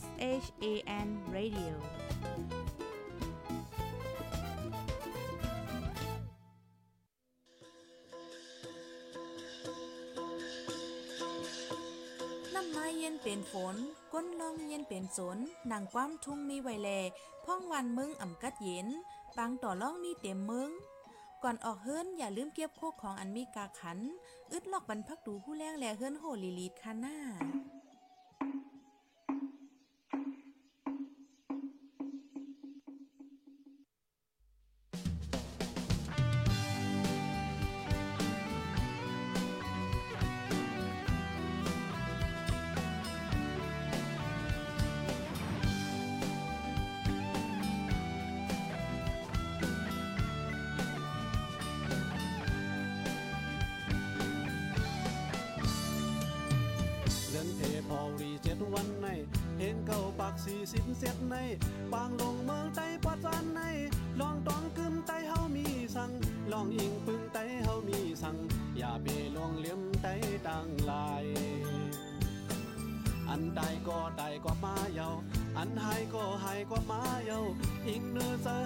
S H A N Radio น้ำมาเย็นเป็นฝน ก้นลองเย็นเป็นสนนังความทุ่งมีไวแล พ่องวันมึงอ่ำกัดเย็น ปางต่อล่องมีเต็มมึง ก่อนออกเฮิรนอย่าลืมเก็บโคกของอันมีกาขัน อึดลอกบรรพักดูผู้แรงแลเฮิรนโหลีลีดคาน้า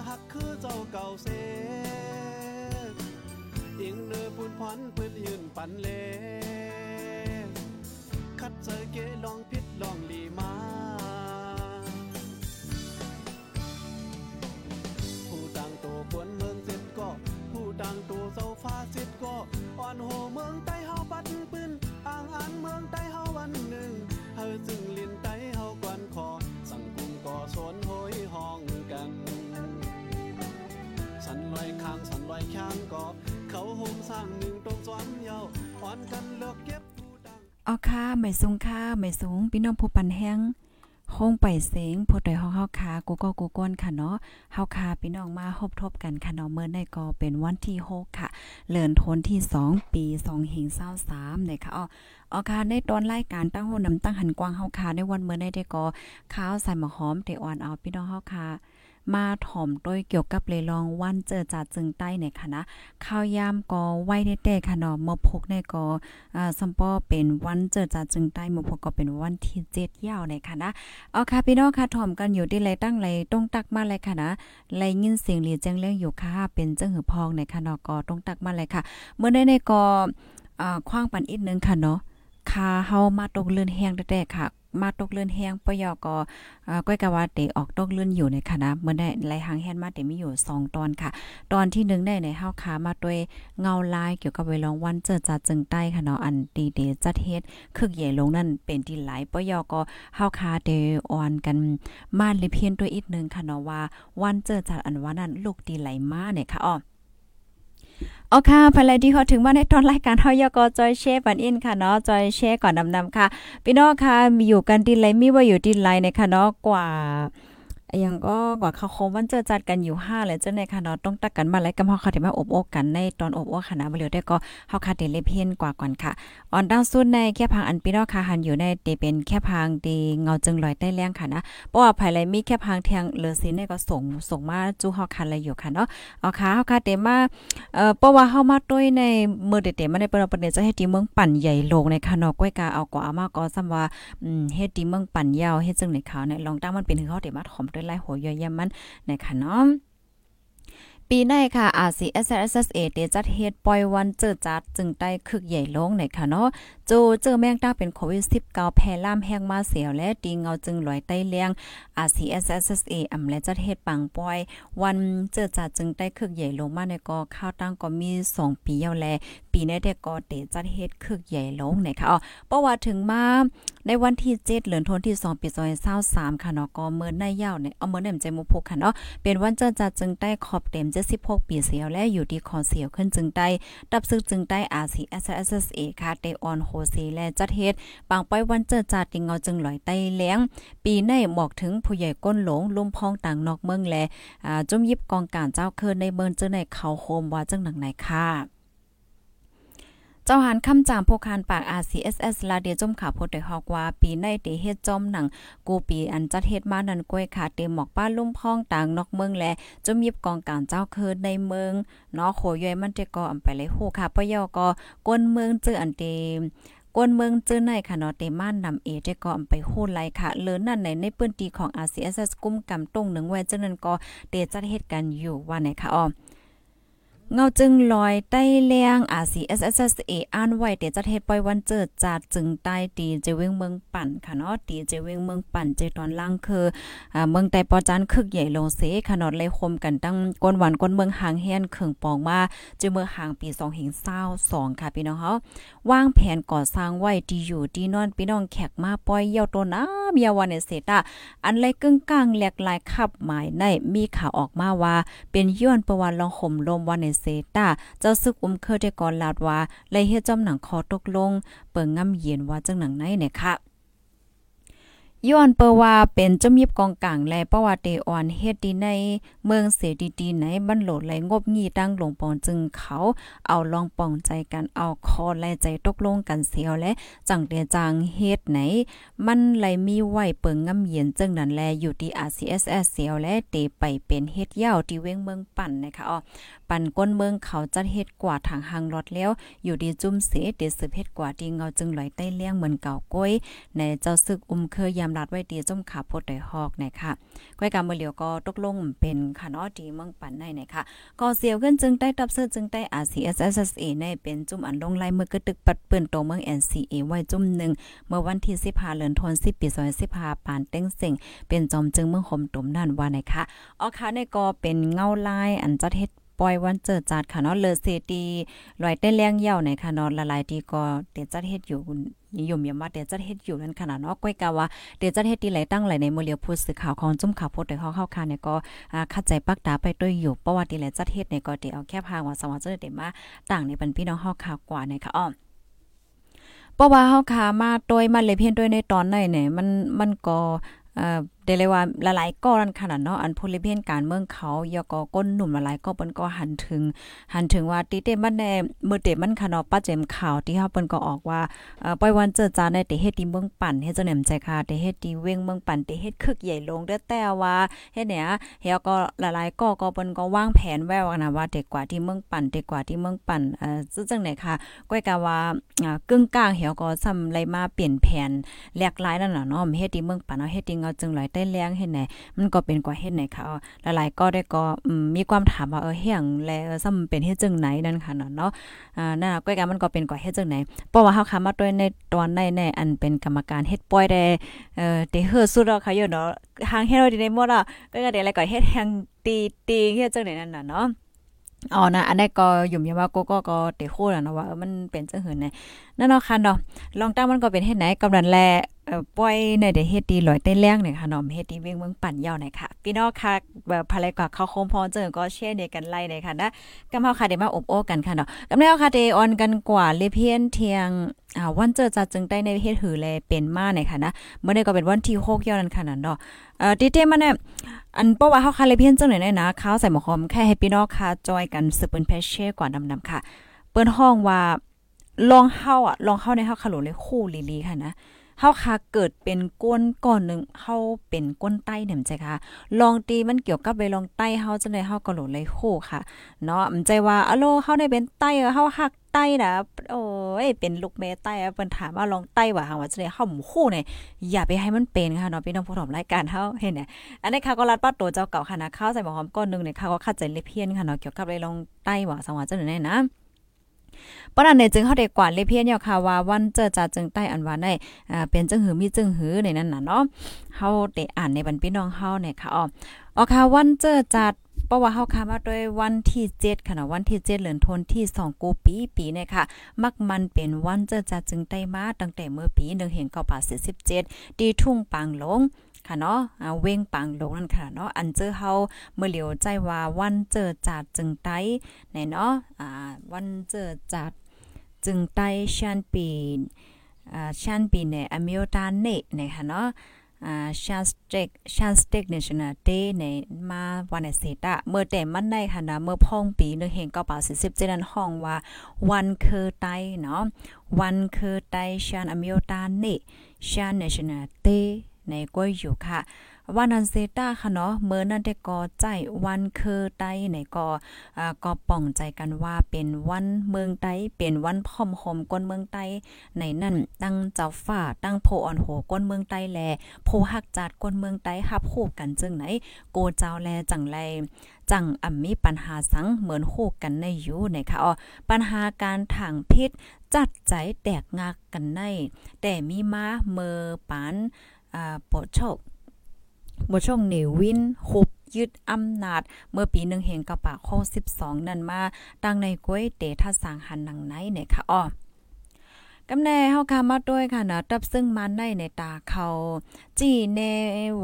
หักคือเจ้าเก่าเสอิงเนื้อปุ่นพรปืนยืนปันเลคัดเจอเกลองพิษลอง อยข้างก็เขาโฮมสร้างหนึ่งตรงสวนเยาอ่อนกันเลิกเก็บผู้ต่างเอาค่ะไม่สูงค่ะไม่สูงพี่น้องผู้ปันแห้งโคงไปเสงพดโดยเฮาเฮาคากูก็กูก้นค่ะเนาะเฮาคาพี่น้องมาพบทบกันค่ะเนาะเมื่อในก็เป็นวันที่6ค่ะ เลือนทนที่ 2 ปี2เฮง23เนี่ยค่ะอ๋อเอาค่ะในตอนรายการตั้งโหนำตั้งหันกว้างเฮาคาในวันเมื่อในได้ก็ข้าวใส่หมะหอมเตอ่อนเอาพี่น้องเฮาคา มาถ่อมด้วยเกี่ยวกับเลยลองวันเจอจัดจึงใต้เนี่ยค่ะนะข้าวยามก็ไว้ได้แต่ค่ะเนาะเมื่อพกในก็อ่าซัมปอเป็นวันเจอจาจึงใต้มู่พกก็เป็นวันที่7ยาวในค่ะนะเอาค่ะพี่น้องค่ะถ่อมกันอยู่ที่ไรตั้งไรต้องตักมาเลยค่ะนะไรยินเสียงหลีแจ้งเรื่องอยู่ค่ะเป็นเจ้าหือพองในค่ะเนาะก็ต้องตักมาเลยค่ะ เมื่อได้ในก็อ่าคว้างปันอีกนึงค่ะเนาะ ค่ะเฮามาตกเลื่อนแห้งแต่ค่ะ มาตกเลื่อนแห้งปยอก็ก้อยกะว่าเตออกตกเลื่อนอยู่ในค่ะนะเมื่อได้ไหลหางแฮนมาเตมีอยู่สองตอนค่ะ ตอนที่หนึ่งได้ในเฮาขามาด้วยเงาลายเกี่ยวกับเวลองวันเจอจัดจึงใต้ค่ะเนาะอันดีเดจัดเฮ็ดคึกใหญ่ลงนั่นเป็นที่หลายปยอก็เฮาขาเดออนกันมาลิเพียนตัวอีกหนึงค่ะเนาะว่าวันเจอจัดอันว่านั้นลูกดีไหลมาเนี่ยค่ะอ้อ เอาค่ะภายในที่เขาถึงมาในตอนรายการเฮายกอจอยเชฟบันอินค่ะเนาะจอยเชฟก่อนนำนำค่ะ พี่น้องค่ะมีอยู่กันดินไรมีว่าอยู่ดินไรในค่ะเนาะกว่า ยังก็กว่าเขาคมวันเจอจัดกันอยู่5เลยเจ้าในค่ะเนาะต้องตักกันมาแล้วกำเฮาค่ะที่มาอบโอกกันในตอนอบโอกค่ะนะบ่เหลียวได้ก็เฮาค่ะเดเลเพียนกว่าก่อนค่ะออนดาวสุดในแค่พังอันพี่น้องค่ะหันอยู่ในเตเป็นแค่พังตีเงาจึงลอยใต้แรงค่ะนะเพราะว่าภายในมีแค่พังเทียงเหลือสินเนี่ยก็ส่งส่งมาจู้เฮาค่ะเลยอยู่ค่ะเนาะเอาค่ะเฮาค่ะเตมาเอ่อเพราะว่าเฮามาด้วยในมือเตๆมาในประเด็นจะให้ที่เมืองปั่นใหญ่ลงในค่ะเนาะก้อยกาเอากว่าเอามาก็ซ้ำว่าอืมเฮ็ดที่เมืองปั่นยาวเฮ็ดจึงในขาวเนี่ยลองตั้งมันเป็นถึงเขาเดี๋ยวมาถอมด้วยลายหัวย่อยยมันในค่ะเนาะปีในค่ะ RCSSA เดจัดเฮดปล่อยวันเจอจัดจึงได้คึกใหญ่ลงในค่ะเนาะ โจเจอแมงดาเป็นโควิด 19 แพร่ล่ามแห้งมาเสียวและตีเงาจึงลอยใต้เลียง RCSSA อำและจัดเฮ็ดปังปลอย วันเจอจัดจึงได้คึกใหญ่ลงมาในก็ข้าวตั้งก็มี 2 ปีแล้วแล ปีนี้ได้ก็เดจัดเฮ็ดคึกใหญ่ลงในค่ะอ๋อเพราะว่าถึงมาในวันที่7เดือนธันวาคมที่2ปี2023ค่ะเนาะก็เมื่อในยาวเนี่ยเอาเมื่อเนี่ยใจมุพุกค่ะเนาะเป็นวันเจอจัดจึงได้ขอบเต็ม76ปีเสียวและอยู่ที่คอเสียวขึ้นจึงได้ดับซึกจึงได้ RCSSA ค่ะเตออนโฮเซและจัดเฮ็ดปางป้อยวันเจอจัดติงเงาจึงลอยใต้แล้งปีในบอกถึงผู้ใหญ่ก้นหลงลุ่มพองต่างนอกเมืองแลอ่าจุ่มยิบกองการเจ้าเคินในเมืองเจอในเขาโฮมว่าจังหนังไหนค่ะ เจ้าหันคำจามพกคานปาก RCSS ลาเดียจมขาพดได้ฮอกว่า ปีในเตเฮ็ดจอมหนัง กูปีอันจัดเฮ็ดมานันกล้วยขาเตหมอกป้าลุ่มพ้องต่างนอกเมืองแลจมยิบกองการเจ้าเคินในเมืองเนาะโขย่อยมันเตก็อำไปเลยฮู้ค่ะปยอก็ก้นเมืองเจออันเตก้นเมืองเจอในค่ะเนาะเตม่านนำเอได้ก็ไปโหไลค่ะเลินนั่นในในปื้นตีของ RCSS กุ้มกำตรงหนึ่งไว้เจนั้นก็เตจัดเหตุการณ์อยู่ว่าไหนค่ะอ๋อ เงาจึงลอยใต้เลียง RCSSA อ่านไว้เดี๋ยวจะเฮ็ดปล่อยวันเจิดจาดจึงใต้ตีเจเวงเมืองปั่นค่ะเนาะตีเจเวงเมืองปั่นเจตอนล่างคืออ่าเมืองใต้ปอจานคึกใหญ่ลงเสขนาดเลยคมกันตั้งก้นหวานก้นเมืองหางแฮนเข่งปองมาเจเมืองหางปี2หิง22ค่ะพี่น้องเฮาวางแผนก่อสร้างไว้ที่อยู่ที่นอนพี่น้องแขกมาปล่อยเยี่ยวตัวน้ำยาวันเนเซตาอันไรกึ่งกลางแหลกลายขับหมายในมีข่าวออกมาว่าเป็นย้อนประวัติลองห่มลมวันเซตาเจ้าซึกอุ้มเคอได้ก่อนลาดว่าเลยเฮ็ดจอมหนังคอตกลง เปิงงำเย็นว่าจังหนังไหนเนี่ยค่ะย้อนเปว่าเป็นจมีบกองกลางและประวัติอ่อนเฮ็ดดีในเมืองเสดีดีไหนบรรโหลดไหลงบงีตั้งหลวงปองจึงเขาเอาลองปองใจกันเอาคอและใจตกลงกันเสียวและจังเดจังเฮ็ดไหน มันไหลมีไหวเปิงงำเย็นจึงนั้นแลอยู่ที่ RCSS เสียวและเตไปเป็นเฮ็ดยาวที่เว้งเมืองปั่นนะคะอ๋อ ปั่นก้นเมืองเขาจัดเฮ็ดกว่าทางหางรถแล้วอยู่ดีจุ่มเสเดสืบเฮ็ดกว่าที่เงาจึงไหลใต้เลี้ยงเหมือนเก่าก้อยในเจ้าซึกอุ้มเคยยามรัดไว้ดีจุ่มขาพดได้ฮอกนะคะก้อยกำมือเหลียวก็ตกลงเป็นค่ะเนาะดีเมืองปั่นในนะคะก็เสียวขึ้นจึงได้ตับเสื้อจึงได้ RCSSA ในเป็นจุ่มอันลงไล่เมื่อกระตึกปัดเปื้นโตเมือง NCA ไว้จุ่มหนึ่งเมื่อวันที่15เดือนธันวาคมปี2015ปานเต็งเสิงเป็นจอมจึงเมืองห่มตุ่มนั่นว่านะคะอ๋อค่ะในก็เป็นเงาลายอันจัดเฮ็ด ปอยวันเจิดจัดค่ะเนาะเลอเซตีลอยเต้นแรงเหี่ยวในค่ะเนาะละลายดีก็เดี๋ยจัดเฮ็ดอยู่นิยมยามาเดี๋ยวจัดเฮ็ดอยู่นั่นขนาดเนาะก้อยกาว่าเดี๋ยวจัดเฮ็ดที่ไหลตั้งไหลในมือเลียวผู้สื่อข่าวของจุ่มข่าวโพดได้เข้าเข้าค่ะเนี่ยก็คัดใจปักตาไปด้วยอยู่เพราะว่าที่ไหลจัดเฮ็ดเนี่ยก็เดี๋ยวเอาแค่พางว่าสวัสดิ์เดี๋ยมาต่างในเป็นพี่น้องเฮาข่าวกว่าเนี่ยค่ะอ้อเพราะว่าเฮาขามาโดยมาเลยเพียงด้วยในตอนไหนเนี่ยมันมันก็เอ่อได้เลยว่าละลายก็นั่นขนาดเนาะอันพลเพียนการเมืองเขายกก้นหนุ่มละลายก็เปิ้นก็หันถึง หันถึงว่าติเตมันแน่มือเตมันค่ะเนาะป้าเจมข่าวที่เฮาเปิ้นก็ออกว่าเอ่อปล่อยวันเจอจานได้เตเฮ็ดที่เมืองปั่นเฮ็ดจังแหนมใจค่ะเตเฮ็ดที่เว้งเมืองปั่นเตเฮ็ดคึกใหญ่ลงเด้อแต่ว่าเฮ็ดเนี่ยเฮาก็ละลายก็ก็เปิ้นก็วางแผนไว้ว่านะว่าเด็กกว่าที่เมืองปั่นเด็กกว่าที่เมืองปั่นเอ่อจังไหนค่ะก้อยกะว่าอ่ากึ่งกลางเฮาก็ซ้ำไรมาเปลี่ยนแผนหลกหลายนั่นน่ะเนาะเฮ็ดที่เมืองปั่นเนาะเฮ็ดที่เงาจึงหลายใต้แรงเฮ็ดไหนมันก็เป็นกว่าเฮ็ดไหนค่ะหลายๆก็ได้ก็มีความถามว่าเออเฮียงแลซ้ำเป็นเฮ็ดจังไหนนั่นค่ะเนาะอ่านั่นก้อยกันมันก็เป็นกว่าเฮ็ดจังไหนเพราะว่าเฮาคามาด้วยในตอนในในอันเป็นกรรมการเฮ็ดป่อยได้เอ่อเตเฮอสุดแล้วค่ะอยู่เนาะหางเฮ็ดได้หมดอะก็ก็ได้อะไรก็เฮ็ดแฮงตีตีเฮ็ดจังไหนนั่นน่ะเนาะอ๋อนะอันนี้ก็ยุ่มยาว่าก็ก็ก็เตโคแล้วนะว่ามันเป็นจังหืนไหน นั่นเนาะค่ะเนาะลองตั้งมันก็เป็นเฮ็ดไหนกำลังแลเอ่อปล่อยในเดเฮ็ดดีลอยใต้นแรงเนี่ยค่ะเนาะเฮ็ดดีเวียงเมืองปั่นยาวหน่อยค่ะพี่น้องค่ะแบบภายกว่าเขาโคมพอเจอก็แชร์ในกันไล่เลยค่ะนะกำเฮาค่ะได้มาอบโอ้กันค่ะเนาะกำแล้วค่ะเดออนกันกว่าเลเพียนเทียงอ่าวันเจอจะจึงได้ในเฮ็ดหือแลเป็นมาเนี่ยค่ะนะเมื่อนี้ก็เป็นวันที่6ยอดนั่นค่ะนั่นเนาะเอ่อติเตมันเนี่ยอันเพราะว่าเฮาค่ะเลเพียนจังไหนนะข้าวใส่หมอหอมแค่ให้พี่น้องค่ะจอยกันสืบเป็นแพชเช่กว่าดำๆค่ะ เปิ้นห้องว่า ลองเฮาอะ ลองเฮาในเฮาคาโลเลยคู่ลีๆค่ะนะเฮาค่ะเกิดเป็นก้นก่อนหนึ่งเฮาเป็นก้นใต้เนี่ยมใจค่ะ ลองตีมันเกี่ยวกับไปลองใต้เฮาจังได๋เฮาก็โหลเลยโคค่ะเนาะมใจว่าอะโลเฮาได้เป็นใต้เฮาฮักใต้นะโอ้ยเป็นลูกแม่ใต้เพิ่นถามว่าลองใต้ว่าหาว่าจังได๋เฮาหมู่คู่เนี่ยอย่าไปให้มันเป็นค่ะเนาะพี่น้องผู้ชมรายการเฮาเห็นเนี่ยอันนี้ค่ะก็รัดปัดโตเจ้าเก่าค่ะนะข้าวใส่หมอหอมก้อนนึงเนี่ยค่ะก็คัดใจเลเพียนค่ะเนาะเกี่ยวกับไปลองใต้ว่าสังว่าจังได๋นะ ปนันในจึงเขาได้กว่าเลยเพียนเนี่ยค่ะว่าวันเจอจาจึงใต้อันว่าได้อ่าเป็นจึงหือมีจึงหือในนั้นน่ะเนาะเฮาได้อ่านในบรรพี่น้องเฮาเนี่ยค่ะอ๋ออ๋อค่ะวันเจอจัดเพราะว่าเฮาคามาโดยวันที่7ค่ะนะวันที่7เดือนธันวาคมที่2กูปีปีเนี่ยค่ะ มักมันเป็นวันเจอจัดจึงใต้มาตั้งแต่เมื่อปี1เห็น947ดีทุ่งปางหลง ค่ะเนาะเว้งปังลงนั่นค่ะเนาะอันเจอเฮาเมื่อเหลียวใจว่าวันเจอจัดจึงไต้ในเนาะอ่าวันเจอจัดจึงไตชันปีอ่าชันปีเนี่ยอเมริกาเนนะคะเนาะอ่าชันสเต็กชันสเต็กเนชั่นแนลเดย์ในมาวันเสตะเมื่อแต่มันในค่ะนะเมื่อพ่องปีนึงเห็นก็ป่า47นั้นห้องว่า วันคือไตเนาะวันคือไตชันอเมริกาเนชันเนชั่นแนลเดย์ ในก้อยอยู่ค่ะวันนันเซต้าค่ะเนาะเมื่อนันได้ก่อใจวันเคอไตไหนก็อ่ก็ป้องใจกันว่าเป็นวันเมืองไตเป็นวันพร้อมหมก้นเมืองไตในนั่นตั้งเจ้าฟ้าตั้งโพอ่อนโหก้นเมืองไตแลโพหักจัดก้นเมืองไตฮับคู่กันจึงไหน โกเจ้าแลจังไรจังอ่ำมีปัญหาสังเหมือนโคกันในอยู่นะคะอ๋อปัญหาการทางพิษจัดใจแตกงักกันใน แต่มีมาเมอปาน ปอโชคบช่องเนวินคุบยึดอำนาจ เมื่อปีหนึ่งเห็นกระปากข้อ12 นั่นมาดังในก้วยเตทัสางหันหนังไหนเนี่ยค่ะอ้อกำแน่เฮาคามาด้วยค่ะนะตับซึ่งมันในในตาเขาจี้แน่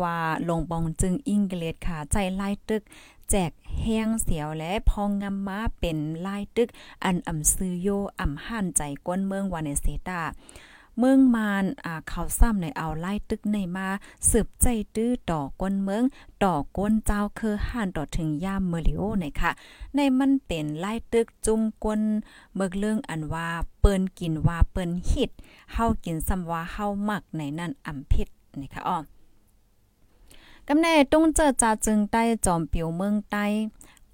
ว่าลงปองจึงอังกฤษค่ะ ใจไล่ตึก แจกแห้งเสียวและพองงำมาเป็นไลายตึก อันอ่ำซื้อโยอ่ำห่านใจก้นเมืองวาเนเซตา เมืองมานอ่าเขาซ้ำในเอาไล่ตึกในมาสืบใจตื้อต่อก้นเมืองต่อก้นเจ้าคือห่านต่อถึงย่ามเมลิโอในค่ะ ในมันเป็นไล่ตึกจุ่มก้นเมืองเรื่องอันว่าเปิ้นกินว่าเปิ้นฮิตเฮากินซ้ำว่าเฮามักในนั้นอ่ำพิษนี่ค่ะอ้อกำแน่ตุงเจอจาจึงใต้จอมปิวเมืองใต้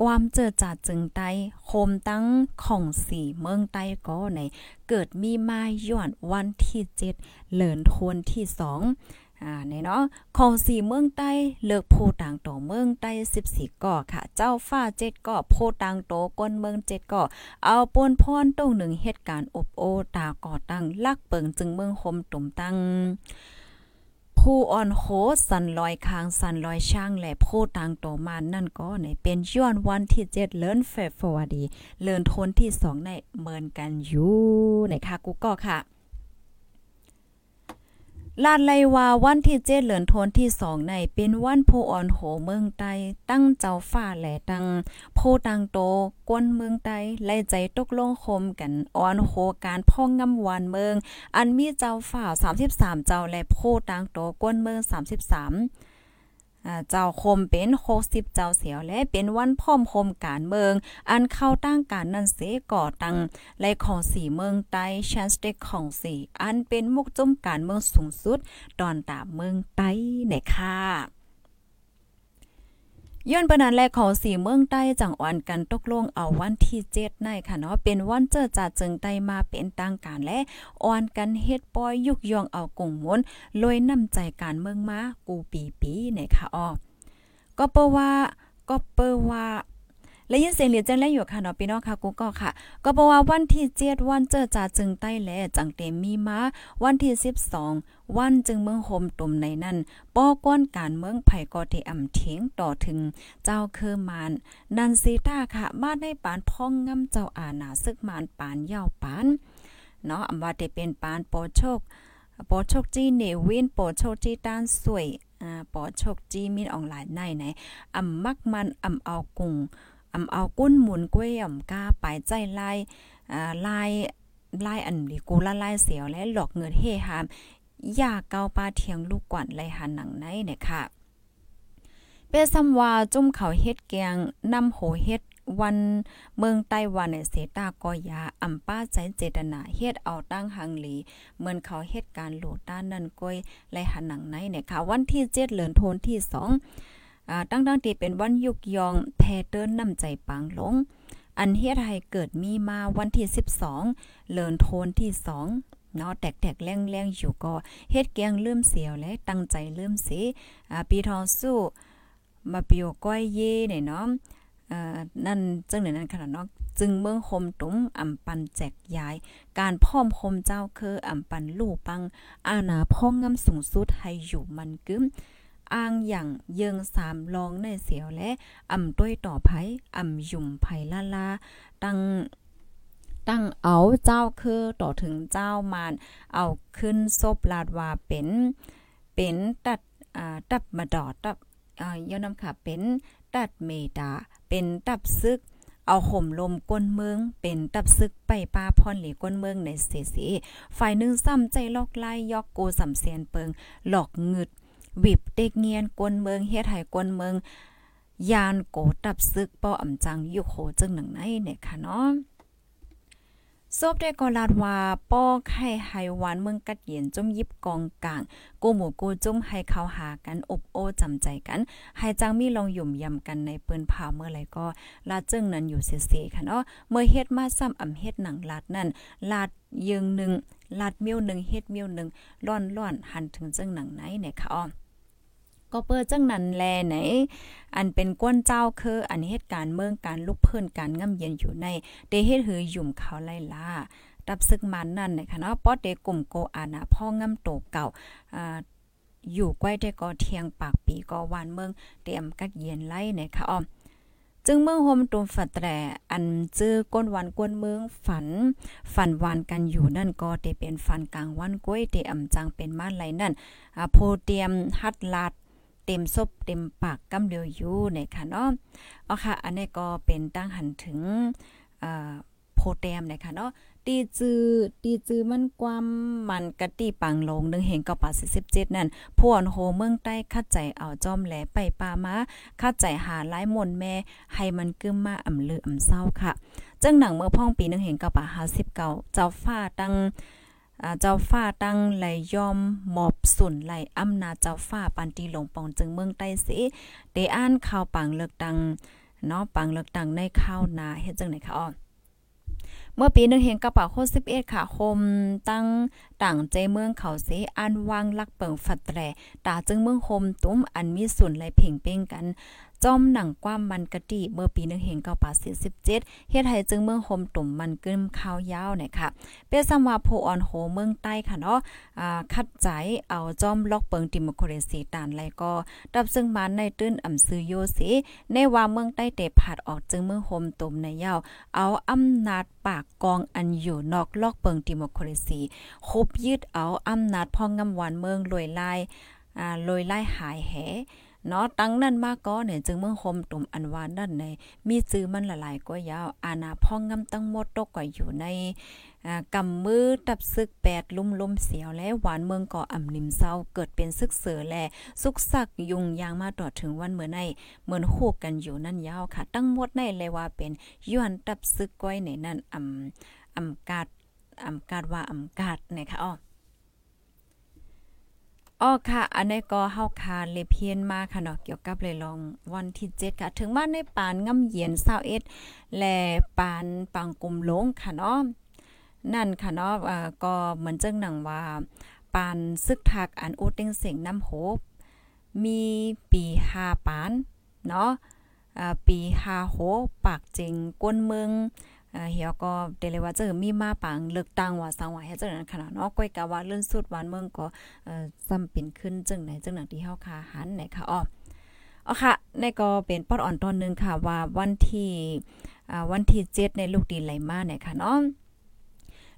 ความเจอจาจึงใต้โคมตั้งของสีเมืองใต้ก็ในเกิดมีมาย้อนวันที่เจ็ดเหลินทวนที่สองอ่าในเนาะของสี่เมืองใต้เลิกโพต่างโตเมืองใต้14ก่อค่ะ เจ้าฟ้าเจ็ดก่อโพต่างโตก้นเมืองเจ็ดก่อเอาปนพรตรงหนึ่งเหตุการณ์อบโอตาก่อตั้งลักเปิงจึงเมืองคมตุ่มตั้ง ผู้อ่อนโหสันลอยคางสันลอยช่างและผู้ต่างโตมานั่นก็ในเป็นย้อนวันที่เจ็ดเลินเฟฟวดี เลินทนที่สองในเหมือนกันอยู่ในค่ะกูก็ค่ะ ลาดไลว่าวันที่เจ็ดเหลือนทนที่สองในเป็นวันโพอ่อนโหเมืองไต้ตั้งเจ้าฝ้าแหล่ตังโพตังโตกวนเมืองไต้ไล่ใจตกลงคมกันอ่อนโหการพ่องงำวานเมือง อันมีเจ้าฝ้า 33 เจ้าและโพตังโตกวนเมือง 33 เจ้าคมเป็น60เจ้าเสียวและเป็นวันพ่อมคมการเมือง อันเข้าตั้งการนั้นเสก่อตั้งและของสีเมืองใต้ชันสเต็กของสีอันเป็นมุกจุ่มการเมืองสูงสุด ตอนตาเมืองใต้ในค่ะ ย้อนปนานแรกของสีเมืองใต้จังอวันกันตกลงเอาวันที่เจ็ดในค่ะเนาะเป็นวันเจอจ่าจึงไต้มาเป็นต่างการและออนกันเฮ็ดปอยยุกยองเอากงมนลอยน้ำใจการเมืองมากูปีปีในค่ะอ้อก็เปว่าก็เปว่า และยินเสียงเหลียจังและอยู่ค่ะเนาะพี่น้องค่ะกูก็ค่ะ ก็บอกว่าวันที่เจ็ดวันเจอจ่าจึงใต้แลจังเต็มมีมาวันที่สิบสองวันจึงเมืองโฮมตุ่มในนั้นป้อก้อนการเมืองไผ่ก็เทอำเถียงต่อถึงเจ้าเคอมาน นันซีตาค่ะ มาได้ปานพ่องงำเจ้าอาณาซึกมานปานยาวปานเนาะอำว่าได้เป็นปานโปโชคปอโชคจีเนวินปอโชคจีต้านสวยอ่าปอโชคจีมีออนไลน์ในไหนอำมักมันอำเอากุง อำเอากุ้นหมุนก้วยอ่ำกาปลายใจลายอ่าลายลายอันลีกูละลายเสียวและหลอกเงินเฮหามยาเกาปลาเทียงลูกกวนไลหันหนังในเนี่ยค่ะเปซัมว่าจุ่มเขาเฮ็ดแกงนำโหเฮ็ดวันเมืองไต้หวันในเสตากอยาอำป้าใจเจตนาเฮ็ดเอาตั้งหังหลีเหมือนเขาเฮ็ดการโหลดด้านนั้นก้อยไลหันหนังในเนี่ยค่ะ วันที่7เดือนธันวาคมที่2 อ่าตั้งๆที่เป็นวันยุกยองแพเติ้นนำใจปางลง อันเฮ็ดให้เกิดมีมาวันที่ 12เดือนธันที่ 2เนาะแตกๆแรงๆอยู่ก็เฮ็ดแกงลืมเสียวและตั้งใจลืมสิอ่าปีทองสู้มาเปียวก้อยเย่เนี่ยเนาะอ่านั่นจึงในนั้นขนาดเนาะจึงเมืองคมตุ้มอำปันแจกยาย การพ่อมคมเจ้าคืออำปันลู่ปังอาณาพ่องงำสูงสุดให้อยู่มันกึม อ้างอย่างเยิงสามลองในเสียวและอ่ำต้วยต่อไผอ่ำยุ่มไผลาลาตั้งตั้งเอาเจ้าคือต่อถึงเจ้ามานเอาขึ้นซบลาดว่าเป็นเป็นตัดอ่าตับมาดอดตับอ่าย่อนำค่ะเป็นตัดเมตาเป็นตับซึกเอาห่มลมก้นเมือง เป็นตับซึกไปปาพรหลีก้นเมืองในเสสีฝ่ายหนึ่งซ้ำใจลอกไล่ยอกโกสำเสียนเปิงหลอกงึด วิบเด็กเงียนก้นเมืองเฮ็ดให้ก้นเมืองยานโกตับซึกป้ออำจังยุโคจึงหนังไนเนี่ยค่ะเนาะซบได้ก็ลาดว่าป้อไข่ไหหวานเมืองกัดเย็นจุ่มยิบกองกลางกูหมูกูจุ่มให้เขาหากันอบโอจำใจกันให้จังมีลองหยุ่มยำกันในปืนผาเมื่อไรก็ลาดจึงนั้นอยู่เสียๆค่ะเนาะเมื่อเฮ็ดมาซ้ำอำเฮ็ดหนังลาดนั่นลาดยิงหนึ่งลาดเมียวหนึ่งเฮ็ดเมียวหนึ่งร่อนร่อนหันถึงจึงหนังไหนเนี่ยค่ะอ้อ ก็เปิดจังนั้นแลไหน อันเป็นก้นเจ้าคืออันเหตุการณ์เมืองการลุกเพิ่นการง่ำเย็นอยู่ในเดเฮ็ดหือหยุ่มเขาไล่ล่ารับซึกมันนั่นนะคะเนาะป๊อเดกลุ่มโกอานาพ่อง่ำโตเก่าอ่าอยู่ใกล้ได้ก็เทียงปากปีก็วานเมืองเตรียมกัดเย็นไล่นะคะอ้อมจึงเมืองโฮมตุมฝัดแต่อันจื้อก้นวันกวนเมืองฝัน ฝันวานกันอยู่นั่นก็เตเป็นฝันกลางวันก้วยเตอำจังเป็นมาไหลนั่นอ่าโพเตรียมฮัดลาด ต็มซบเต็มปากกำเดียวอยู่นะคะเนาะเอาค่ะ อันนี้ก็เป็นตั้งหันถึงโพเตมนะคะเนาะตีจือตีจือมันความมันกะตีปังลงนึงเห็นก็ป่า47นั่นพวนโฮเมืองใต้คัดใจเอาจอมแหลไปปามาคัดใจหาหลายมนแม่ ให้มันกึมมาอ่ำเลืออ่ำเศร้าค่ะจังหนังเมื่อพ่องปีนึงเห็นก็ป่า59เจ้าฟ้าตั้ง เจ้าฟ้าตั้งไหลยอมหมอบสุนไหลอำนาจเจ้าฟ้าปันตีหลงปองจึงเมืองใต้สิได้อ่านข่าวปังเลือกตังเนาะปังเลือกตังในข้าวนาเฮ็ดจังไหนคะอ้อเมื่อปีหนึ่งเห็นกระเป๋าโค11ค่ะคมตั้งต่างใจเมืองเขาเสอันวางลักเปิงฝัดแตรตาจึงเมืองโฮมตุ้มอันมีส่วนไหลเพ่งเป้งกัน จอมหนังความมันกะติเมื่อปีหนึ่งเห็นเก้าปาสิบเจ็ดเฮ็ดให้จึงเมืองโฮมตุ่มมันกึมข้าวยาวเนี่ยค่ะเปซัมว่าโพออนโฮเมืองใต้ค่ะเนาะอ่าคัดใจเอาจอมล็อกเปิงดิโมคราซีตานไลก็ดับซึ่งมันในตื้นอ่ำซื้อโยสิในว่าเมืองใต้เตผัดออกจึงเมืองโฮมตุ่มในยาวเอาอำนาจปากกองอันอยู่นอกลอกเปิงดิโมคราซีคบยึดเอาอำนาจพองงำหวานเมืองลอยลายอ่าลอยลายหายแห เนาะตั้งนั่นมาก็เนี่ยจึงเมืองคมตุ่มอันวานนั่นในมีซื้อมันหลายๆก็ยาวอาณาพ่องงำตั้งหมดตกก็อยู่ในกำมือตับซึกแปดลุ่มลมเสียวและหวานเมืองก่ออ่ำนิมเศร้าเกิดเป็นซึกเสือแลสุกสักยุงยางมาต่อถึงวันเมื่อในเหมือนโคกกันอยู่นั่นยาวค่ะ ตั้งหมดในเลยว่าเป็นย้อนตับซึกก้อยในนั่นอ่ำอ่ำกาดอ่ำกาดว่าอ่ำกาดนะคะอ้อ อ๋อค่ะ อันนี้ก็เฮาคาเลเพียนมาค่ะเนาะเกี่ยวกับเลยลองวันที่7ค่ะ ถึงมาในปานง่ำเย็น21และปานปังกุมลงค่ะเนาะนั่นค่ะเนาะอ่าก็เหมือนจังหนังว่าปานซึกทักอันโอเต็งเสียงน้ำโหบมีปี5ปานเนาะอ่าปี5โหปากจริงก้นเมือง เฮียก็เดเลยว่าเจอมีมาปังเลือกตั้งว่าสังว่าเฮ็ดจังนั้นขนาดเนาะก้อยกะว่าเลื่อนสุดวันเมืองก็เอ่อซ้ำเป็นขึ้นจังไหนจังหนังที่เฮาคาหันไหนค่ะอ้ออ๋อค่ะในก็เป็นปอดอ่อนตอนนึงค่ะว่าวันที่วันที่7ในลูกดีไหลมาเนี่ยค่ะเนาะ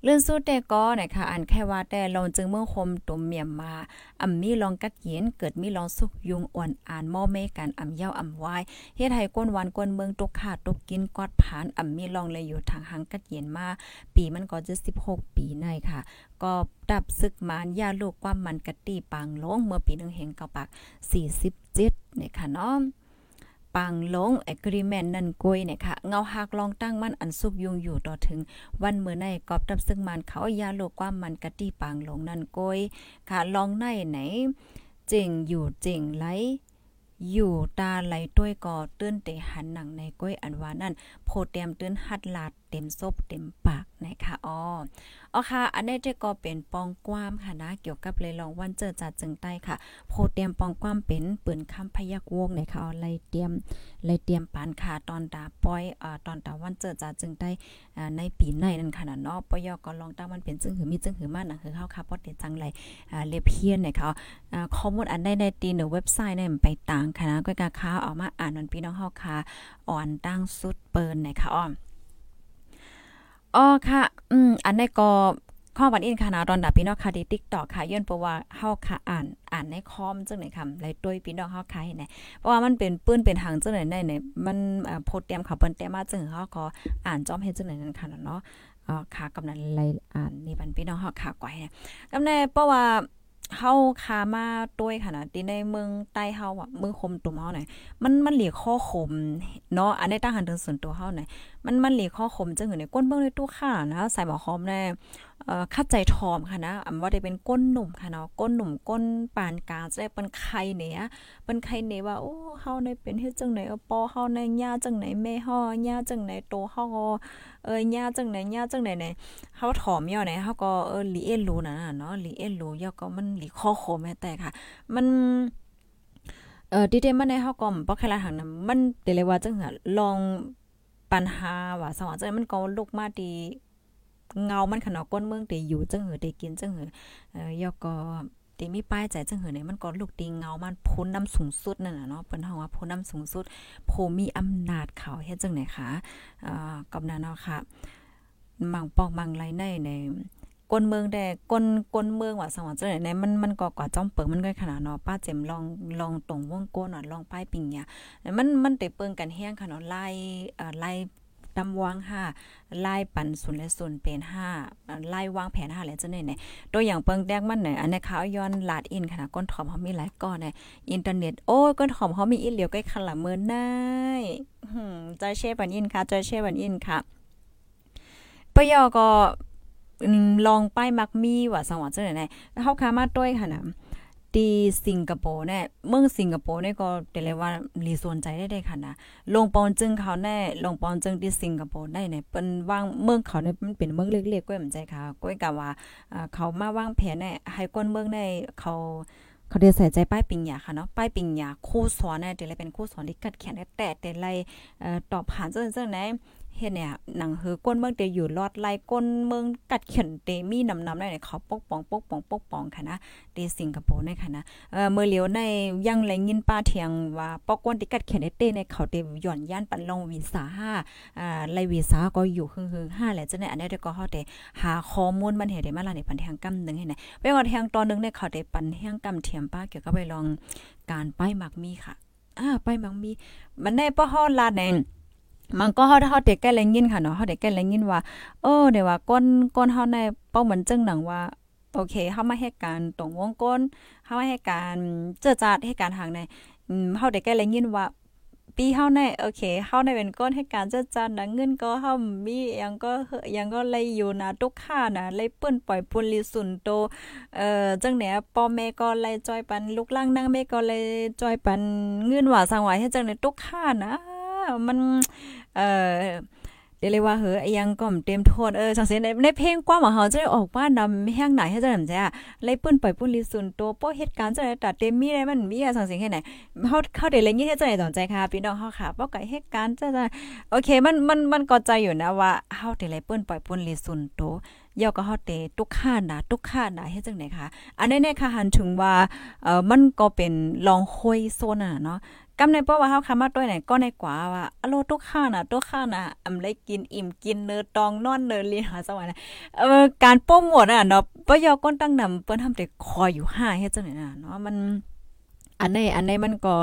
เลื่อนสู้แต่ก็นะคะอันแค่ว่าแต่ลองจึงเมื่อคมตุ่มเมียมมาอ่ำมีลองกัดเย็นเกิดมีลองสุกยุงอ่อนอ่านหม้อเมกันอ่ำเย้าอ่ำวายเฮ็ดให้ก้นวันก้นเมืองตกขาดตกกินกอดผานอ่ำมีลองเลยอยู่ทางหังกัดเย็นมาปีมันก็จะ16 ปีในค่ะ ก็ดับซึกมานยาลูกความมันกะตีปังลงเมื่อปีหนึ่งเห็นกับปาก47เนี่ยค่ะเนาะ ปังลง agreement นั่นกยเนี่ยค่ะเงาหักลองตั้งมันอันสุกยุงอยู่ต่อถึง วันเมื่อในกอบดับซึ่งมันเขายาโลกความมันกะตี้ปังลงนั่นกยค่ะลองในไหนจริงอยู่จริงไหลอยู่ตาไหลต้วยก่อตื้นเตหันหนังในก้อยอันวานั่นโพเตียมตื้นหัดลาด เต็มซบเต็มปากนะคะอ๋ออ๋อค่ะ อันนี้จะก็เป็นปองกว้ามค่ะนะ เกี่ยวกับเลยลองวันเจอจัดจึงใต้ค่ะ โพเตรียมปองกว้ามเป็นปืนคำพยักวงนะคะอ๋อไลเตรียมไลเตรียมปานค่ะตอนตาป้อยอ่าตอนตาวันเจอจัดจึงใต้ในปีในนั่นค่ะเนาะปยก็ลองตั้งมันเป็นจึงหือมีจึงหือมาหนังคือเข้าค่ะปอดเดจังไรอ่าเลเพียนนะคะอ่าข้อมูลอันได้ในตีในเว็บไซต์เนี่ยไปต่างค่ะนะก็กะค้าออกมาอ่านมันพี่น้องเฮาค่ะอ่อนตั้งสุดเปิ้นนะคะอ้อ อ๋อค่ะ อืม อันนี้ก็ข้อวันอินค่ะนะตอนดับพี่น้องค่ะที่ TikTok ค่ะย้อนเพราะว่าเฮาค่ะอ่านอ่านในคอมจังไหนคำไรด้วยพี่น้องเฮาค่ะเห็นไหนเพราะว่ามันเป็นปื้นเป็นหางจังไหนได้เนี่ยมันโพสเตรียมค่ะเปิ้นเตรียมมาจังเฮาก็อ่านจอมเฮ็ดจังไหนนั่นค่ะเนาะอ๋อค่ะกำนันไรอ่านนี่บันพี่น้องเฮาค่ะก่อยเนี่ยกำแน่เพราะว่าเฮาคามาด้วยค่ะนะที่ในเมืองใต้เฮาอะเมืองคมตุ่มเฮาหนมันมันเหลีข้อขมเนาะอันนี้ตั้งหันถึงส่วนตัวเฮาหน มันมันหลีข้อขมจังหือในก้นเบิ่งในตู้ข่านะใส่หมอหอมแน่เอ่อคัดใจทอมค่ะนะอำว่าได้เป็นก้นหนุ่มค่ะเนาะก้นหนุ่มก้นปานกลางจะได้เป็นไข่เนี่ยเป็นไข่เนี่ยว่าโอ้เฮาในเป็นเฮ็ดจังไหนปอเฮาในย่าจังไหนแม่เฮาย่าจังไหนโตเฮาเอ้ยย่าจังไหนย่าจังไหนเนี่ยเฮาถอมย่อไหนเฮาก็เออหลีเอลูน่ะเนาะหลีเอลูย่อก็มันหลีข้อโคมแต่ค่ะ มันเอ่อดิเดมันในเฮาก็บ่แค่ละหังนะมันเดเลยว่าจังหลอง ปัญหาว่าสว่าจังมันก็ลุกมาดีเงา มันขนาดก้นเมืองได้อยู่จังหือได้กินจังหือเอ่อยอก็ตีมีป้ายใจจังหือเนี่ยมันก็ลูกตีเงา มันพ้นน้ำสูงสุดนั่นน่ะเนาะเปิ้นเฮาว่าพ้นน้ำสูงสุดผู้มีอำนาจเขาเฮ็ดจังไหนคะอ่ากับนั้นเนาะค่ะมังปอกมังไรในใน กนเมืองแต่ก้นกนเมืองว่าสว่างจังไหนมันมันก็กว่าจ้อมเปิงมันก็ขนาดเนาะป้าเจมลองลองตรงวงก้นอะลองป้ายปิงเนี่ยมันมันได้เปิงกันแห้งค่ะเนาะไล่อ่อไล่ตำวางห้าไล่ปันศูนย์และศูนย์เป็นห้าไล่วางแผนห้าแล้วจังไหนเนี่ยตัวอย่างเปิงแดกมันเนี่ยอันนี้เขาย้อนลาดอินค่ะก้นถอมเขามีหลายก้อนเนี่ยอินเทอร์เน็ตโอ้ยก้นถอมเขามีอีเหลียวใกล้ขละเมินได้ใจเช่ปันอินค่ะใจเช่ปันอินค่ะปยอก็ ลองป้ายมักมีว่าสังหวะจังไหนเฮาคามาด้วยค่ะนะที่สิงคโปร์เนี่ยเมืองสิงคโปร์เนี่ยก็เดเลยว่าลีสนใจได้ได้ค่ะนะลงปอนจึงเขาแน่ลงปอนจึงที่สิงคโปร์ได้เนี่ยเป็นวางเมืองเขาเนี่ยมันเป็นเมืองเล็กๆก้อยเหมือนใจค่ะก้อยกะว่าเขามาว่างแผนเนี่ยให้ก้นเมืองได้เขาเขาได้ใส่ใจป้ายปิงยาค่ะเนาะป้ายปิงยาคู่สอนเนี่ยเดี๋ยวเลยเป็นคู่สอนที่กัดแขนแต่แต่ไรเอ่อตอบผ่านเจ้าๆไหน เฮ็ดเนี่ยหนังหือก้นเมืองเตอยู่รอดไล่ก้นเมืองกัดเข็นเตมีนำนำได้เขาปกป้องปกป้องปกป้องค่ะนะเตสิงคโปร์ในค่ะนะเออเมื่อเหลียวในยังแลยินป้าเถียงว่าปอกก้นที่กัดเข็นเตในเขาเตหย่อนย่านปันลงวีซ่า5อ่าไลวีซ่าก็อยู่ฮึ่งๆ5แหละจังได๋อันนี้ก็เฮาเตหาข้อมูลมันเฮ็ดได้มาล่ะในปันแทงกำนึงให้ไหนไปว่าแทงตอนนึงในเขาเตปันแทงกำเทียมป้าเกี่ยวกับไปลองการป้ายมักมีค่ะอ่าป้ายมักมีมันได้ป้อฮอดลาแดใน มันก็เฮาเฮาเด็กแก่แลงยินค่ะเนาะเฮาเด็กแก่แลงยินว่าเออเดี๋ยวว่าก้นก้นเฮาในเป้าเหมือนจังหนังว่าโอเคเฮามาให้การตรงวงก้นเฮามาให้การเจอจาดให้การทางในอืมเฮาได้แก่แลงยินว่าปีเฮาในโอเคเฮาในเป็นก้นให้การเจอจาดนะเงินก็เฮามียังก็ยังก็เลยอยู่นะทุกค่านะเลยเปิ้นปล่อยปุลิสุนโตเอ่อจังเนี่ยพ่อแม่ก็เลยจอยปันลูกล่างนางแม่ก็เลยจอยปันเงินว่าสังว่าให้จังเนี่ยทุกค่านะมัน เอ่อเดี๋ยวเลยว่าเฮ้อยังก็เต็มโทษเออสังเสียในในเพลงกว่ามาเฮาจะได้ออกว่านำแห้งไหนให้จะนำใจอะเลยปื้นปล่อยปุ้นลิสุนโตโป้เหตุการณ์จะได้ตัดเต็มมีได้มันมีอะสังเสียแค่ไหนเฮาเข้าได้เลยยี่ให้จะได้สนใจค่ะพี่น้องเฮาค่ะป้อไก่เหตุการณ์จะโอเคมันมันมันก็ใจอยู่นะว่าเฮาได้เลยปื้นปล่อยปุ้นลิสุนโตย่อก็เฮาเตทุกข้านะทุกข้านะเฮ็ดจังได๋คะอันนี้เนี่ยค่ะหันถึงว่าเอ่อมันก็เป็นลองห้อยโซนน่ะเนาะ กำในเพราะว่าเฮาคำมาด้วยไหนก็ในกว่าว่าอโลทุกข้าน่ะทุกข้าน่ะอำเลยกินอิ่มกินเนื้อตองนอนเนื้อลีหาสวรรค์เอ่อการโปรโมทอะเนาะบ่ยอก้นตั้งนำเปิ้นทำแต่คอยอยู่5เฮ็ดจังได๋น่ะเนาะมันอันในอันในมันก็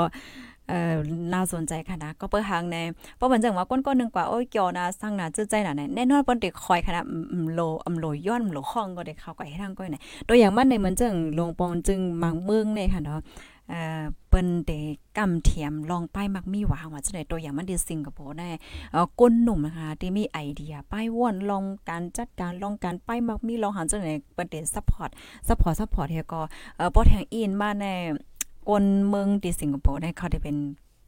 เอ่อน่าสนใจค่ะนะก็เปิ้หางในเพราะมันจังว่าก้นๆนึงกว่าโอ้ยเกี่ยวนะสร้างน่ะจื้อใจน่ะแน่นอนเปิ้นได้คอยค่ะนะโลอำโลย้อนโลห้องก็ได้เข้าก็ให้ทางก้อยไหนตัวอย่างมันในเหมือนจังลงปองจึงมังเมืองในค่ะเนาะ เอ่อเปิ้นเดกำเทียมลองป้ายมักมีหวาว่าจังได๋ตัวอย่างมันที่สิงคโปร์ได้เอ่อก้นหนุ่มนะคะที่มีไอเดียป้ายว่อนลองการจัดการลองการป้ายมักมีลองหันจังได๋เปิ้นเดซัพพอร์ตซัพพอร์ตซัพพอร์ตเฮก็เอ่อบ่แทงอินมาในก้นเมืองที่สิงคโปร์ได้เขาได้เป็น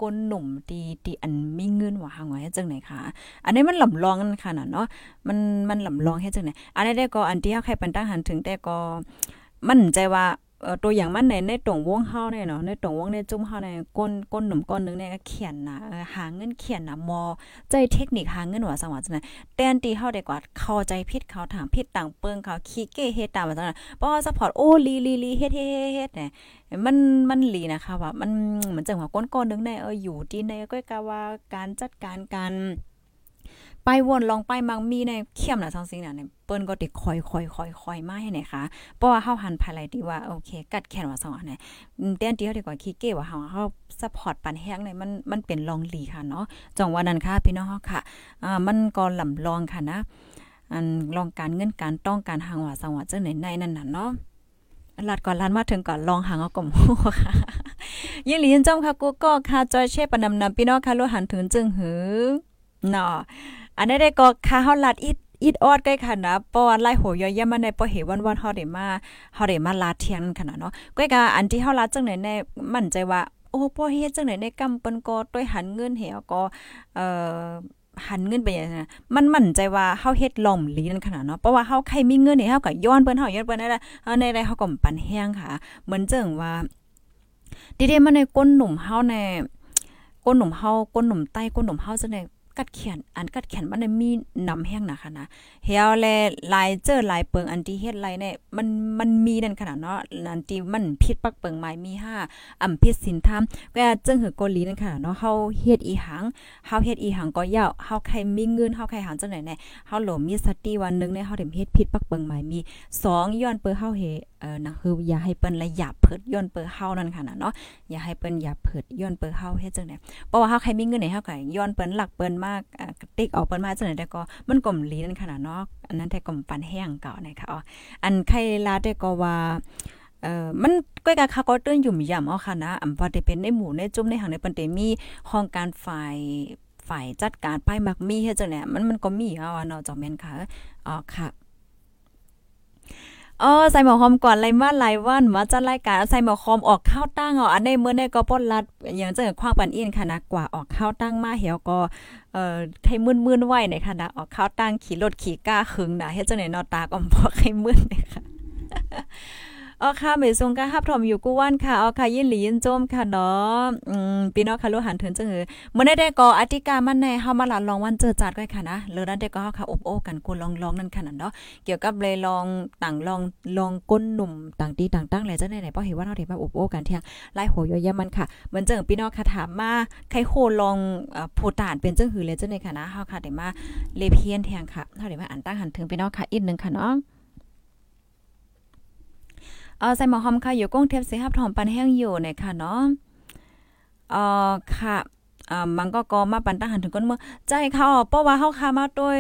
ก้นหนุ่มตีตีอันมีเงินหว่าหางไว้จังไหนคะอันนี้มันหลำลองกันค่ะเนาะมันมันหลำลองให้จังไหนอันนี้ได้ก็อันที่เขาใครเป็นตั้งหันถึงแต่ก็มั่นใจว่า ตัวอย่างมันในในตรงวงเฮาเนี่ยเนาะในตรงวงในจุ่มเฮาในก้นก้นหนุ่มก้นนึงเนี่ยก็เขียนนะหาเงินเขียนนะมอใจเทคนิคหาเงินว่าสังว่าจังได๋แตนตีเฮาได้กว่าเข้าใจผิดเขาถามผิดต่างเปิงเขาขี้เก้เฮ็ดตามว่าจังได๋เพราะว่ซัพพอร์ตโอ้ลีลีลีเฮ็ดเฮ็ดเฮ็ดเนี่ยมันมันลีนะคะว่ามันเหมือนจังว่าก้นก้นนึงในเอออยู่ที่ในก็กะว่าการจัดการการ ไปวนลองไปมังมีในเข้มน่ะทั้งสิ่งน่ะเนี่ยเปิ้นก็ติคอยๆๆๆมาให้ไหนคะเพราะว่าเฮาหันภายไลที่ว่าโอเค กัดแขนว่าสองอันเนี่ยแต้นเดียวดีกว่าขี้เก้ว่าเฮาเฮาซัพพอร์ตปันแห้งเนี่ยมันมันเป็นลองหลีค่ะเนาะจังว่านั้นค่ะพี่น้องค่ะอ่ามันก็ลำลองค่ะนะอันลองการเงินการต้องการหางว่าสังว่าจังไหนในนั่นน่ะเนาะลัดก่อนลันมาถึงก่อนลองหางเอากลมหัวค่ะยินหลีนจอมค่ะกูก็ค่ะจอยเช่ปนำนำพี่น้องค่ะรู้หันถึงจึงหือเนาะ อันนี้ได้ก็ค่ะเฮาลัดอีอีดออดใกล้ค่ะนะปอนไล่โหยอย่ามาในปอเหวันวันเฮาได้มาเฮาได้มาลาเทียนขนาดเนาะก้อยกาอันที่เฮาลาจังไหนในมั่นใจว่าโอ้ปอเฮ็ดจังไหนในกำเปิ้นก็ด้วยหันเงินเหี่ยก็เอ่อหันเงินไปอย่างนั้นมันมั่นใจว่าเฮาเฮ็ดล่อมลีนั่นขนาดเนาะ เพราะว่าเฮาใครมีเงินนี่เฮาก็ย้อนเปิ้นเฮาย้อนเปิ้นได้ละเฮาในได้เฮาก็ปันแห้งค่ะ เหมือนเจิงว่าดิเดมันในก้นหนุ่มเฮาในก้นหนุ่มเฮาก้นหนุ่มใต้ก้นหนุ่มเฮาจังได๋ กัดเขียนอันกัดเขียนมันมีนำแห้งนะคะนะเฮียวแลลายเจอลายเปิงอันที่เฮ็ดไรเนี่ยมันมันมีนั่นขนาดเนาะอันที่มันผิดปักเปิงหมายมี5อำพิษสินธรรมก็จึงหือเกาหลีนั่นค่ะเนาะเฮาเฮ็ดอีหังเฮาเฮ็ดอีหังก็ยาวเฮาใครมีเงินเฮาใครหาจังไหนเนี่ยเฮาหลมมีสติวันนึงเนี่ยเฮาได้เฮ็ดผิดปักเปิงหมายมี2ย้อนเปิ้เฮาเฮ เออนะคืออย่าให้เปิ้นละหยาบเพิดย้อนเปิ้เฮานั่นค่ะนะเนาะอย่าให้เปิ้นหยาบเพิดย้อนเปิ้เฮาเฮ็ดจังได๋เพราะว่าเฮาใครมีเงินเนี่ยเฮาก็ย้อนเปิ้นหลักเปิ้นมากติ๊กออกเปิ้นมาจังได๋แต่ก็มันกลมลีนั่นขนาดเนาะอันนั้นแต่กลมปันแห้งเก่านะคะอ๋ออันใครลาแต่ก็ว่าเอ่อมันก้อยกะคาก็เตื้นอยู่มย่ำเอาค่ะนะอำว่าได้เป็นในหมู่ในจุ่มในหังในปันเตมีห้องการฝ่ายฝ่ายจัดการป้ายมักมีเฮ็ดจังได๋มันมันก็มีเอาเนาะจอมแม่นค่ะอ๋อค่ะ อ๋อใส่หมอหอมก่อนไล่มาหลายวันมาจัดรายการใส่หมอหอมออกข้าวตั้งอ๋ออันในเมื่อในก็ปนรัดอย่างจังความปันอินค่ะนะกว่าออกข้าวตั้งมาเหี่ยวก็เอ่อให้มึนๆไว้ในค่ะนะออกข้าวตั้งขี่รถขี่ก้าขึงนะเฮ็ดจังไหนนอตาก็บ่ให้มึนเลยค่ะ อ๋อค่ะเมซงก็ฮับถอมอยู่กูว่านค่ะอ๋อค่ะยินหลียินโจมค่ะเนาะอืมพี่น้องค่ะรู้หันถึงจังเออมื้อได้ก็อธิการมันในเฮามาลาลองวันเจอจัดก้อยค่ะนะเลือนั้นได้ก็เฮาค่ะอบโอ้กันกูลองๆนั่นค่ะนั่นเนาะเกี่ยวกับเลยลองต่างลองลองก้นหนุ่มต่างตีต่างตั้งแลจังได๋ๆบ่เห็นว่าเฮาได้มาอบโอ้กันเที่ยงไล่โหยยมันค่ะเหมือนจังพี่น้องค่ะถามมาใครโคลองเอ่อโพตานเป็นจังหือเลยจังได๋ค่ะนะเฮาค่ะได้มาเลเพียนแทงค่ะเฮาได้มาอ่านตั้งหันถึงพี่น้องค่ะอีกนึงค่ะเนาะ เออใส่หมอหอมค่ะอยู่ก้งเทปเสียหับถอมปันแห้งอยู่เนี่ยค่ะเนาะเออค่ะอ่ามันก็ก็มาปันตั้งหันถึงก้นเมืองใจเขาเพราะว่าเฮาค่ะมาโดย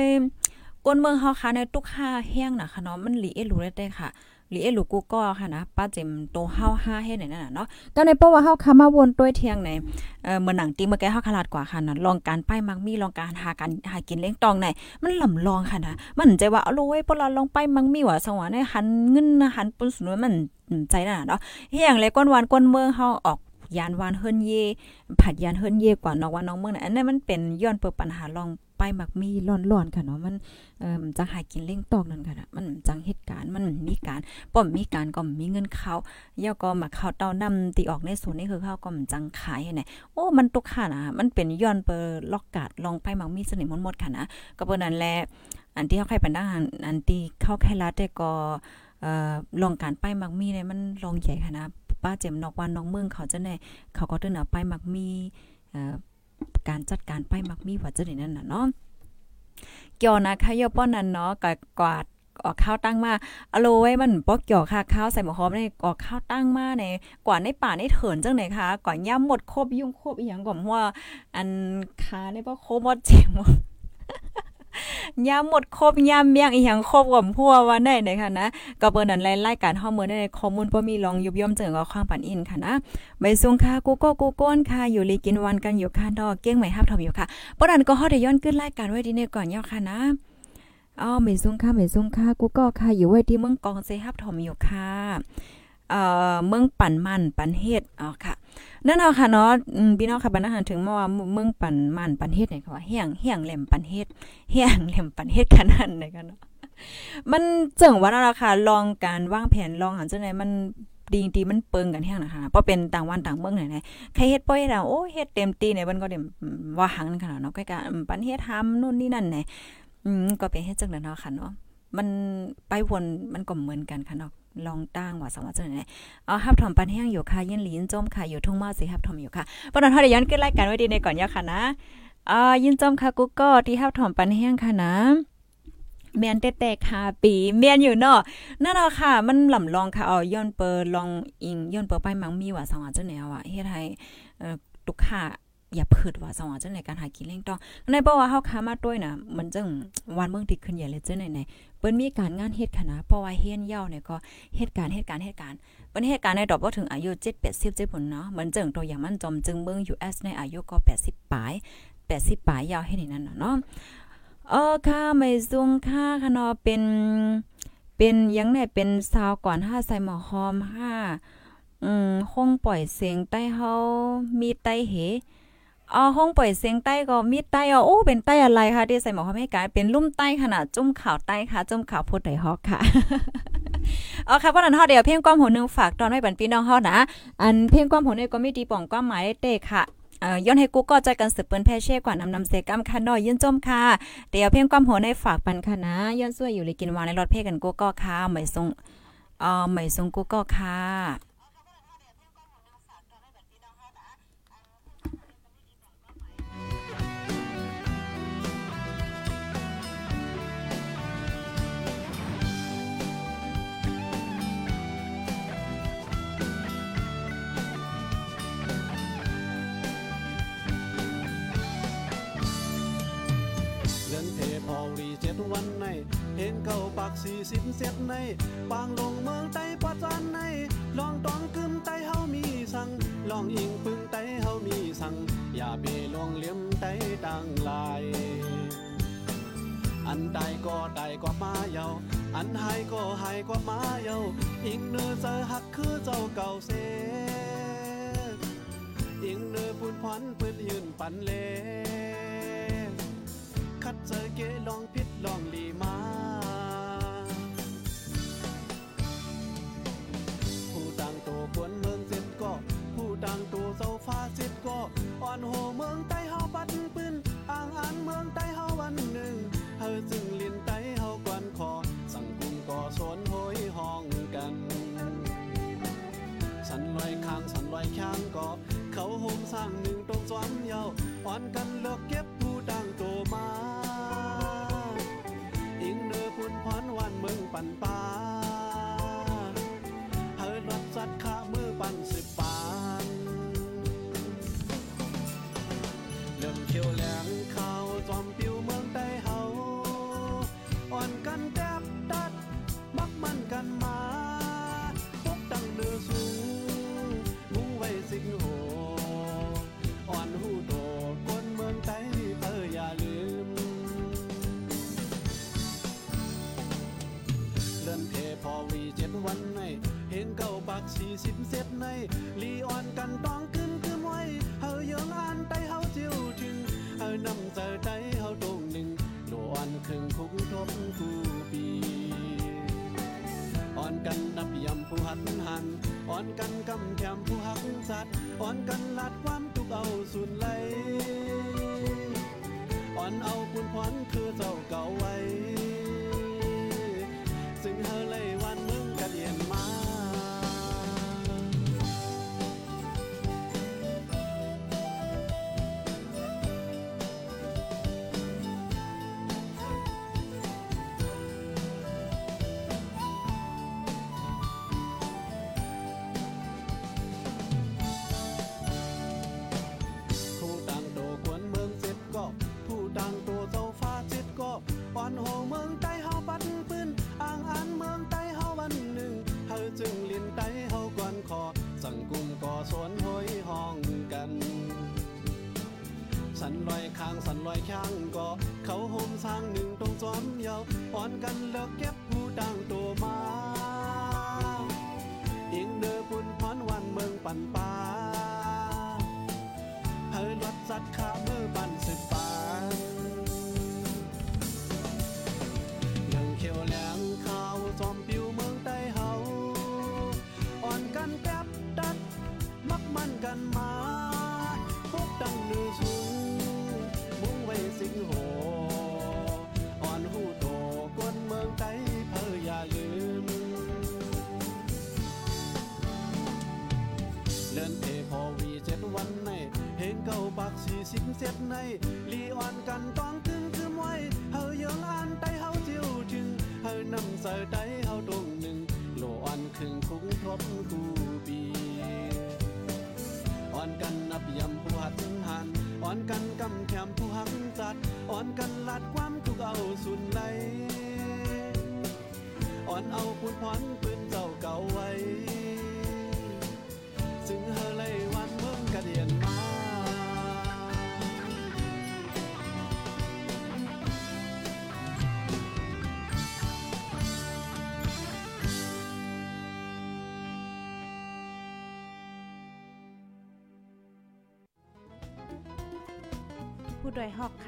ก้นเมืองเฮาค่ะในตุกค่าแห้งน่ะค่ะเนาะมันหลีเอรู้ได้ค่ะ หลีเออลูกกูก็ค่ะนะป้าเจมโตเฮาห้าให้ไหนนั่นน่ะเนาะตอนในเพราะว่าเฮาค่ะมาวนต้วยเทียงในเอ่อเมื่อหนังตีเมื่อแกเฮาขลาดกว่าค่ะนะลองการป้ายมักมีลองการหากันหากินเล้งตองในมันลำลองค่ะนะมันใจว่าเอาโลยพวกเราลองไปมังมีว่าสงวนในหันเงินหันปุนสุนมันใจน่ะเนาะเฮียงเลยก้นวานก้นเมืองเฮาออก ยานวานเฮิรนเยผัดยานเฮิรนเยกว่าน้องว่าน้องเมืองน่ะอันนั้นมันเป็นย้อนเปิดปัญหาลองไปมักมีร้อนๆค่ะเนาะมันเอ่อจังหากินเล่งตอกนั่นค่ะนะมันจังเหตุการณ์มันมีการป้อมมีการก็มีเงินเขาเย่อก็มาเข้าเต้านำตีออกในส่วนนี้คือเขาก็จังขายให้โอ้มันตกค่ะนะมันเป็นย้อนเปิดล็อกกาดลองไปมักมีสนิมหมดๆค่ะนะก็เปิ้นนั่นแหละอันที่เขาใครปันดังอันที่เข้าใครลาแต่ก็เอ่อลองการป้ายมักมีเนี่ยมันลองใหญ่ค่ะนะ ป้าเจมนอกวันน้องเมืองเขาจะได้เขาก็เดินเอาป้ายมักมีการจัดการไปมักมีว่าจะได้นั่นน่ะเนาะเกี่ยวนะคะยอป้อนนั้นเนาะกกวาดออกข้าวตั้งมาอโลไว้มันปอกเกี่ยวค่ะข้าวใส่หมอหอมในออกข้าวตั้งมาในกว่าในป่าในเถินจังไหนคะก่อนย่ำหมดครบยุ่งครบอีหยังก่อนว่าอันคาในบ่ครบหมดเจียง ยามหมดครบยามเมียงอีหยังครบกับพัวว่าได้นะคะนะก็เปิ้นนั้นรายการข้อมูลในข้อมูลบ่มีลองยุบย่อมเจิงเอาความปันอินค่ะนะใบซุงค่ะกูโก็กูโก้นค่ะอยู่ลีกินวันกันอยู่ค่ะดอกเก้งใหม่ฮับทอมอยู่ค่ะบ่นั้นก็ฮอดได้ย้อนขึ้นรายการไว้ดีในก่อนย่อค่ะนะอ๋อใบซุงค่ะใบซุงค่ะกูก็ค่ะอยู่ไว้ที่เมืองกองเซฮับทอมอยู่ค่ะเอ่อเมืองปั่นมันปั่นเฮ็ดอ๋อค่ะ นั่นเอาค่ะเนาะพี่น้องค่ะบรรณาหารถึงมาว่าเมืองปั่นมันปั่นเฮ็ดเนี่ยค่ะว่าเฮียงเฮียงแหลมปั่นเฮ็ดเฮียงแหลมปั่นเฮ็ดขนาดไหนกันเนาะมันเจิงว่านั่นละค่ะลองการวางแผนลองหันจังได๋มันดีดีมันเปิงกันแฮงนะคะเพราะเป็นต่างวันต่างเมืองไหนๆใครเฮ็ดป้อยดาวโอ้เฮ็ดเต็มตีเนี่ยมันก็เต็มว่าหังขนาดเนาะใกล้ๆปั่นเฮ็ดทำนู่นนี่นั่นแหนอืมก็เป็นเฮ็ดจังได๋เนาะค่ะเนาะมันไปวนมันก็เหมือนกันค่ะเนาะ ลองตั้งว่าสามารถจะไหนเอาฮับถอมปันแห้งอยู่ค่ะยินหลีนจมค่ะอยู่ทุ่งมาสิฮับถอมอยู่ค่ะปนนเฮาได้ย้อนขึ้นรายการไว้ดีในก่อนยาค่ะนะอ่ายินจมค่ะกุ๊กก็ที่ฮับถอมปันแห้งค่ะนะเมียนเตะค่ะปีเมียนอยู่เนาะนั่นเนาค่ะ มันหล่ำลองค่ะเอาย้อนเปอร์ลองอิงย้อนเปอร์ไปมังมีว่าสองอาจจะแนวอะเฮ็ดให้เอ่อตุกค่ะอย่าเพิดว่าสว่าจังในการหากินเล่งต้องในบ่ว่าเฮาค้ามาด้วยนะมันจังวันเมืองติดขึ้นใหญ่เลยจังไหนๆ เปิ้นมีการงานเฮ็ดคณะเพราะว่าเฮียนเย้าเนี่ยก็เหตุการณ์เหตุการณ์เหตุการณ์เปิ้นเหตุการณ์ในดอกบ่ถึงอายุ7 80 7พุ่นเนาะเหมือนจังตัวอย่างมันจอมจึงเบิ่ง US ในอายุก็ 80ปลาย80ปลายยาวให้นี่นั่นน่ะเนาะเออค่ะไม่ซุงค่ะค่ะเนาเป็นเป็นยังไงเป็นซาวก่อน5ใส่หมอหอม5อืมคงปล่อยเสียงใต้เฮามีใต้เห อ๋อห้องปล่อยเสียงใต้ก็มีใต้อ๋อโอ้เป็นใต้อะไรคะที่ใส่หมอความให้กายเป็นลุ่มใต้ขนาดจุ่มข่าวใต้ค่ะ จุ่มข่าวโพดไดฮอกค่ะอ๋อค่ะเพราะนั้นฮาเดี๋ยวเพียงความหูนึงฝากตอนไว้บันพี่น้องฮานะ อันเพียงความหูนี่ก็มีดีป่องความหมายเต้ค่ะเอ่อย้อนให้กูก็ใจกันสืบเปิ้นแพ่เช่กว่านำนำเสกัมค่ะน้อยยืนจมค่ะ เดี๋ยวเพียงความโหในฝากปันค่ะนะย้อนช่วยอยู่เลยกินวานในรถเพ่กันกูก็ค่ะไม่ทรงเอ่อไม่ทรงกูก็ค่ะ เจ็ดวันในเพลงเก่าปากสี่สิบเจ็ดในปางลงเมืองไต้ปัจจานในลองตองกึมไต้เฮามีสั่งลองอิงปึงไต้เฮามีสั่งอย่าเบลวงเลี้ยมไต้ดังลายอันใดก็ได้กว่ามาเยาอันหายก็หายกว่ามาเยาอิงเนื้อเจอหักคือเจ้าเก่าเสอิงเนื้อปุ่นพันปืนยืนปันเลคัดเจอเกลองพิษ ลองลีมาผู้ต่างตัวควรเมืองเจ็ดก็ ผู้ต่างตัวเจ้าฟ้าเจ็ดก็ อ่อนโหเมืองใต้เฮาปัดปืนอ่างอ่านเมืองใต้เฮาวันหนึ่งเฮาจึงลินใต้เฮากวนคอ สังกุงก่อสวนโหยห้องกัน สันลอยข้างสันลอยข้างก็เขาโฮมสร้างหนึ่งตรงซ้อมเยาอ่อนกันเลิกเก็บผู้ต่างตัวมา คุณพรวันมึงปั่นปา อนกันก อยข้างก็เขาโฮมสร้างหนึ่งตรงจอมยาวอ่อนกันเลิกเก็บผู้ต่างตัว xếp này Lý oan cần toán cưng cứ ngoài Hờ dương an tay hao chiều chừng Hờ nằm sợ tay hao trùng nừng Lộ oan khưng cũng thốt khu bì oan cần nập yầm ผู้หัดหันอ้อนกันกำแขมผู้หักจัดอ้อนกันลาดความทุกเอาสุนไหลอ่อนเอาคุณพรปืนเจ้าเก่าไว้ซึ่งเฮอ